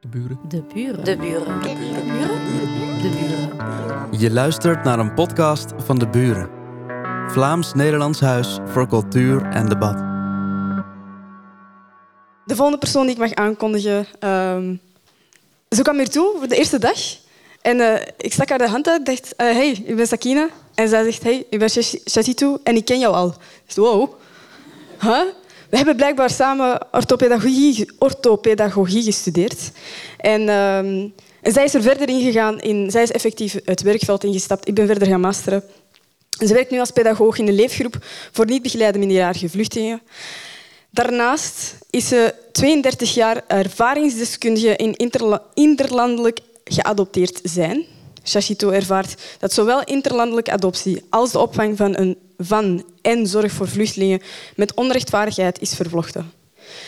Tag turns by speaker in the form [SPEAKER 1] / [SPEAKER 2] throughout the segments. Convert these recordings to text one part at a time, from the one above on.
[SPEAKER 1] De buren.
[SPEAKER 2] De buren. De buren. De buren. De buren.
[SPEAKER 1] Je luistert naar een podcast van De Buren. Vlaams-Nederlands Huis voor Cultuur en Debat.
[SPEAKER 3] De volgende persoon die ik mag aankondigen, ehm ze kwam hier toe voor de eerste dag. En eh, ik stak haar de hand uit en dacht, eh, hey, ik ben Sakina. En zij zegt, hey, ik ben Shatitu en ik ken jou al. Ik dacht, wow. Huh? We hebben blijkbaar samen orthopedagogie, orthopedagogie gestudeerd. En, ehm, zij is er verder in gegaan. In, zij is effectief het werkveld ingestapt. Ik ben verder gaan masteren. Ze werkt nu als pedagoog in de leefgroep voor niet begeleide minderjarige vluchtelingen. Daarnaast is ze 32 jaar ervaringsdeskundige in interla- interlandelijk geadopteerd zijn. Shashito ervaart dat zowel interlandelijke adoptie als de opvang van, een, van en zorg voor vluchtelingen met onrechtvaardigheid is vervlochten.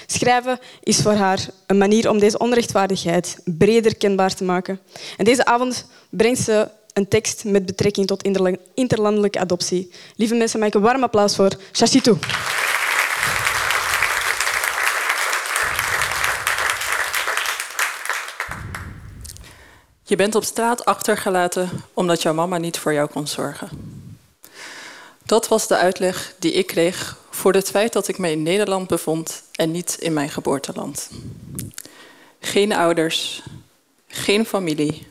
[SPEAKER 3] Schrijven is voor haar een manier om deze onrechtvaardigheid breder kenbaar te maken. En deze avond brengt ze een tekst met betrekking tot interla- interlandelijke adoptie. Lieve mensen, maak een warm applaus voor Shashito.
[SPEAKER 4] Je bent op straat achtergelaten omdat jouw mama niet voor jou kon zorgen. Dat was de uitleg die ik kreeg voor het feit dat ik me in Nederland bevond en niet in mijn geboorteland. Geen ouders, geen familie,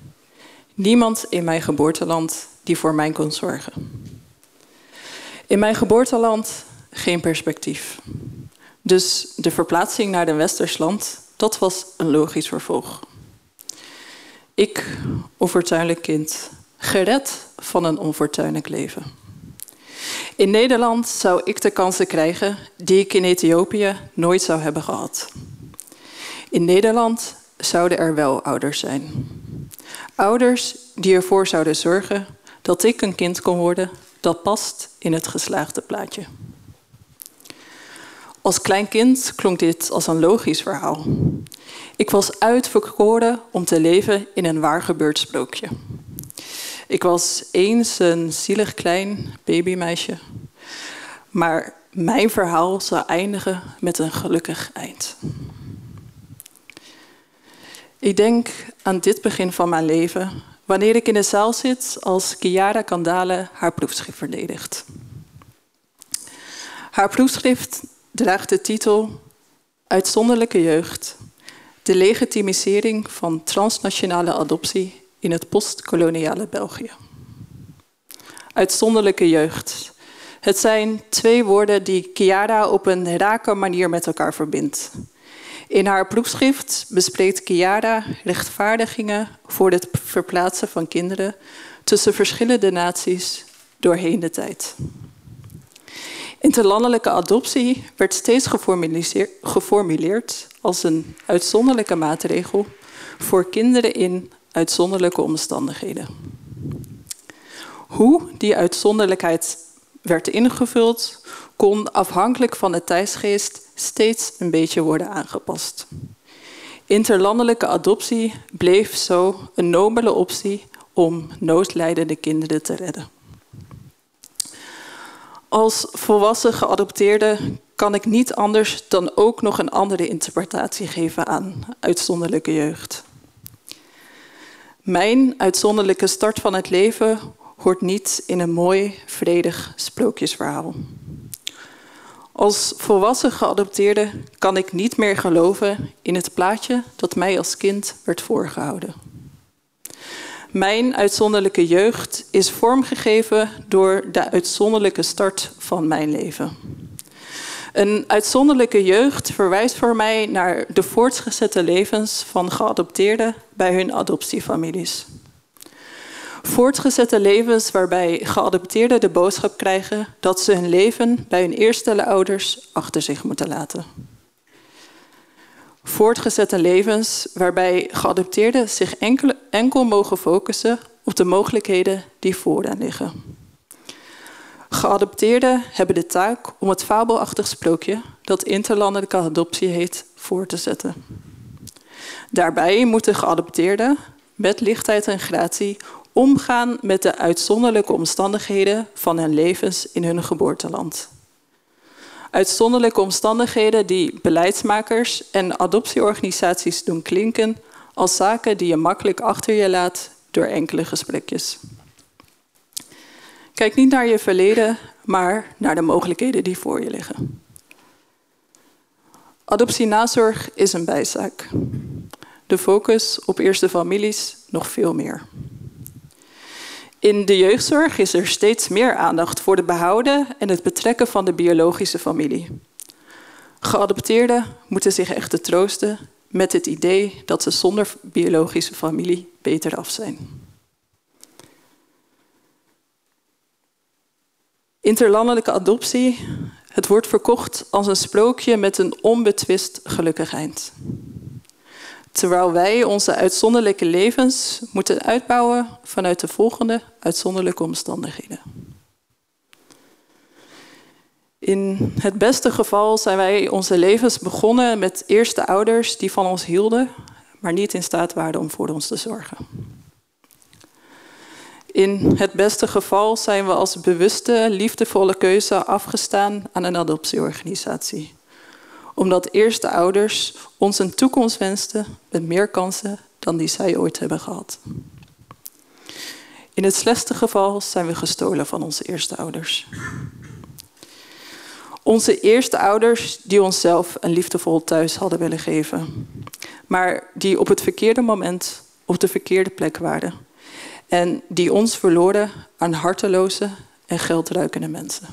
[SPEAKER 4] niemand in mijn geboorteland die voor mij kon zorgen. In mijn geboorteland geen perspectief. Dus de verplaatsing naar een westers land, dat was een logisch vervolg. Ik, onfortuinlijk kind, gered van een onfortuinlijk leven. In Nederland zou ik de kansen krijgen die ik in Ethiopië nooit zou hebben gehad. In Nederland zouden er wel ouders zijn. Ouders die ervoor zouden zorgen dat ik een kind kon worden dat past in het geslaagde plaatje. Als klein kind klonk dit als een logisch verhaal. Ik was uitverkoren om te leven in een waar gebeurd sprookje. Ik was eens een zielig klein babymeisje, maar mijn verhaal zou eindigen met een gelukkig eind. Ik denk aan dit begin van mijn leven wanneer ik in de zaal zit als Chiara Kandale haar proefschrift verdedigt. Haar proefschrift draagt de titel Uitzonderlijke jeugd, de legitimisering van transnationale adoptie in het postkoloniale België. Uitzonderlijke jeugd. Het zijn twee woorden die Chiara op een rake manier met elkaar verbindt. In haar proefschrift bespreekt Chiara rechtvaardigingen voor het verplaatsen van kinderen tussen verschillende naties doorheen de tijd. Interlandelijke adoptie werd steeds geformuleerd als een uitzonderlijke maatregel voor kinderen in uitzonderlijke omstandigheden. Hoe die uitzonderlijkheid werd ingevuld, kon afhankelijk van de tijdsgeest steeds een beetje worden aangepast. Interlandelijke adoptie bleef zo een nobele optie om noodlijdende kinderen te redden. Als volwassen geadopteerde kan ik niet anders dan ook nog een andere interpretatie geven aan uitzonderlijke jeugd. Mijn uitzonderlijke start van het leven hoort niet in een mooi, vredig sprookjesverhaal. Als volwassen geadopteerde kan ik niet meer geloven in het plaatje dat mij als kind werd voorgehouden. Mijn uitzonderlijke jeugd is vormgegeven door de uitzonderlijke start van mijn leven. Een uitzonderlijke jeugd verwijst voor mij naar de voortgezette levens van geadopteerden bij hun adoptiefamilies. Voortgezette levens waarbij geadopteerden de boodschap krijgen dat ze hun leven bij hun eerste ouders achter zich moeten laten. Voortgezette levens waarbij geadopteerden zich enkel, enkel mogen focussen op de mogelijkheden die voor hen liggen. Geadopteerden hebben de taak om het fabelachtig sprookje dat interlandelijke adoptie heet voor te zetten. Daarbij moeten geadopteerden met lichtheid en gratie omgaan met de uitzonderlijke omstandigheden van hun levens in hun geboorteland. Uitzonderlijke omstandigheden die beleidsmakers en adoptieorganisaties doen klinken als zaken die je makkelijk achter je laat door enkele gesprekjes. Kijk niet naar je verleden, maar naar de mogelijkheden die voor je liggen. Adoptienazorg is een bijzaak. De focus op eerste families nog veel meer. In de jeugdzorg is er steeds meer aandacht voor het behouden en het betrekken van de biologische familie. Geadopteerden moeten zich echter troosten met het idee dat ze zonder biologische familie beter af zijn. Interlandelijke adoptie, het wordt verkocht als een sprookje met een onbetwist gelukkig eind. Terwijl wij onze uitzonderlijke levens moeten uitbouwen vanuit de volgende uitzonderlijke omstandigheden. In het beste geval zijn wij onze levens begonnen met eerste ouders die van ons hielden, maar niet in staat waren om voor ons te zorgen. In het beste geval zijn we als bewuste, liefdevolle keuze afgestaan aan een adoptieorganisatie. Omdat eerste ouders ons een toekomst wensten met meer kansen dan die zij ooit hebben gehad. In het slechtste geval zijn we gestolen van onze eerste ouders. Onze eerste ouders die onszelf een liefdevol thuis hadden willen geven. Maar die op het verkeerde moment op de verkeerde plek waren. En die ons verloren aan harteloze en geldruikende mensen.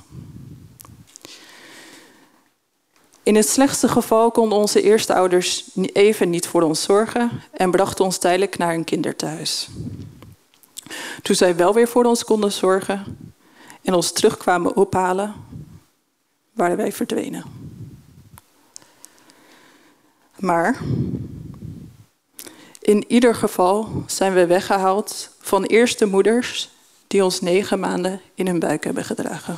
[SPEAKER 4] In het slechtste geval konden onze eerste ouders even niet voor ons zorgen en brachten ons tijdelijk naar een kinderthuis. Toen zij wel weer voor ons konden zorgen en ons terugkwamen ophalen, waren wij verdwenen. Maar in ieder geval zijn we weggehaald van eerste moeders die ons negen maanden in hun buik hebben gedragen.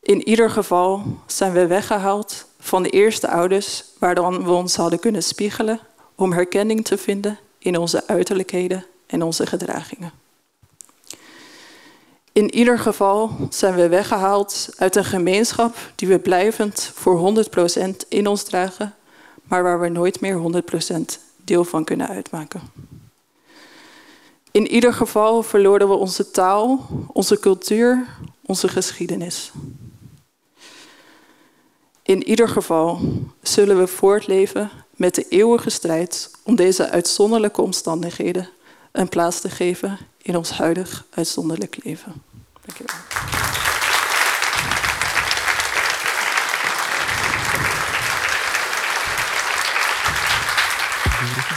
[SPEAKER 4] In ieder geval zijn we weggehaald van de eerste ouders waardan we ons hadden kunnen spiegelen om herkenning te vinden in onze uiterlijkheden en onze gedragingen. In ieder geval zijn we weggehaald uit een gemeenschap die we blijvend voor 100% in ons dragen, maar waar we nooit meer 100% deel van kunnen uitmaken. In ieder geval verloren we onze taal, onze cultuur, onze geschiedenis. In ieder geval zullen we voortleven met de eeuwige strijd om deze uitzonderlijke omstandigheden een plaats te geven in ons huidig uitzonderlijk leven. Dank wel.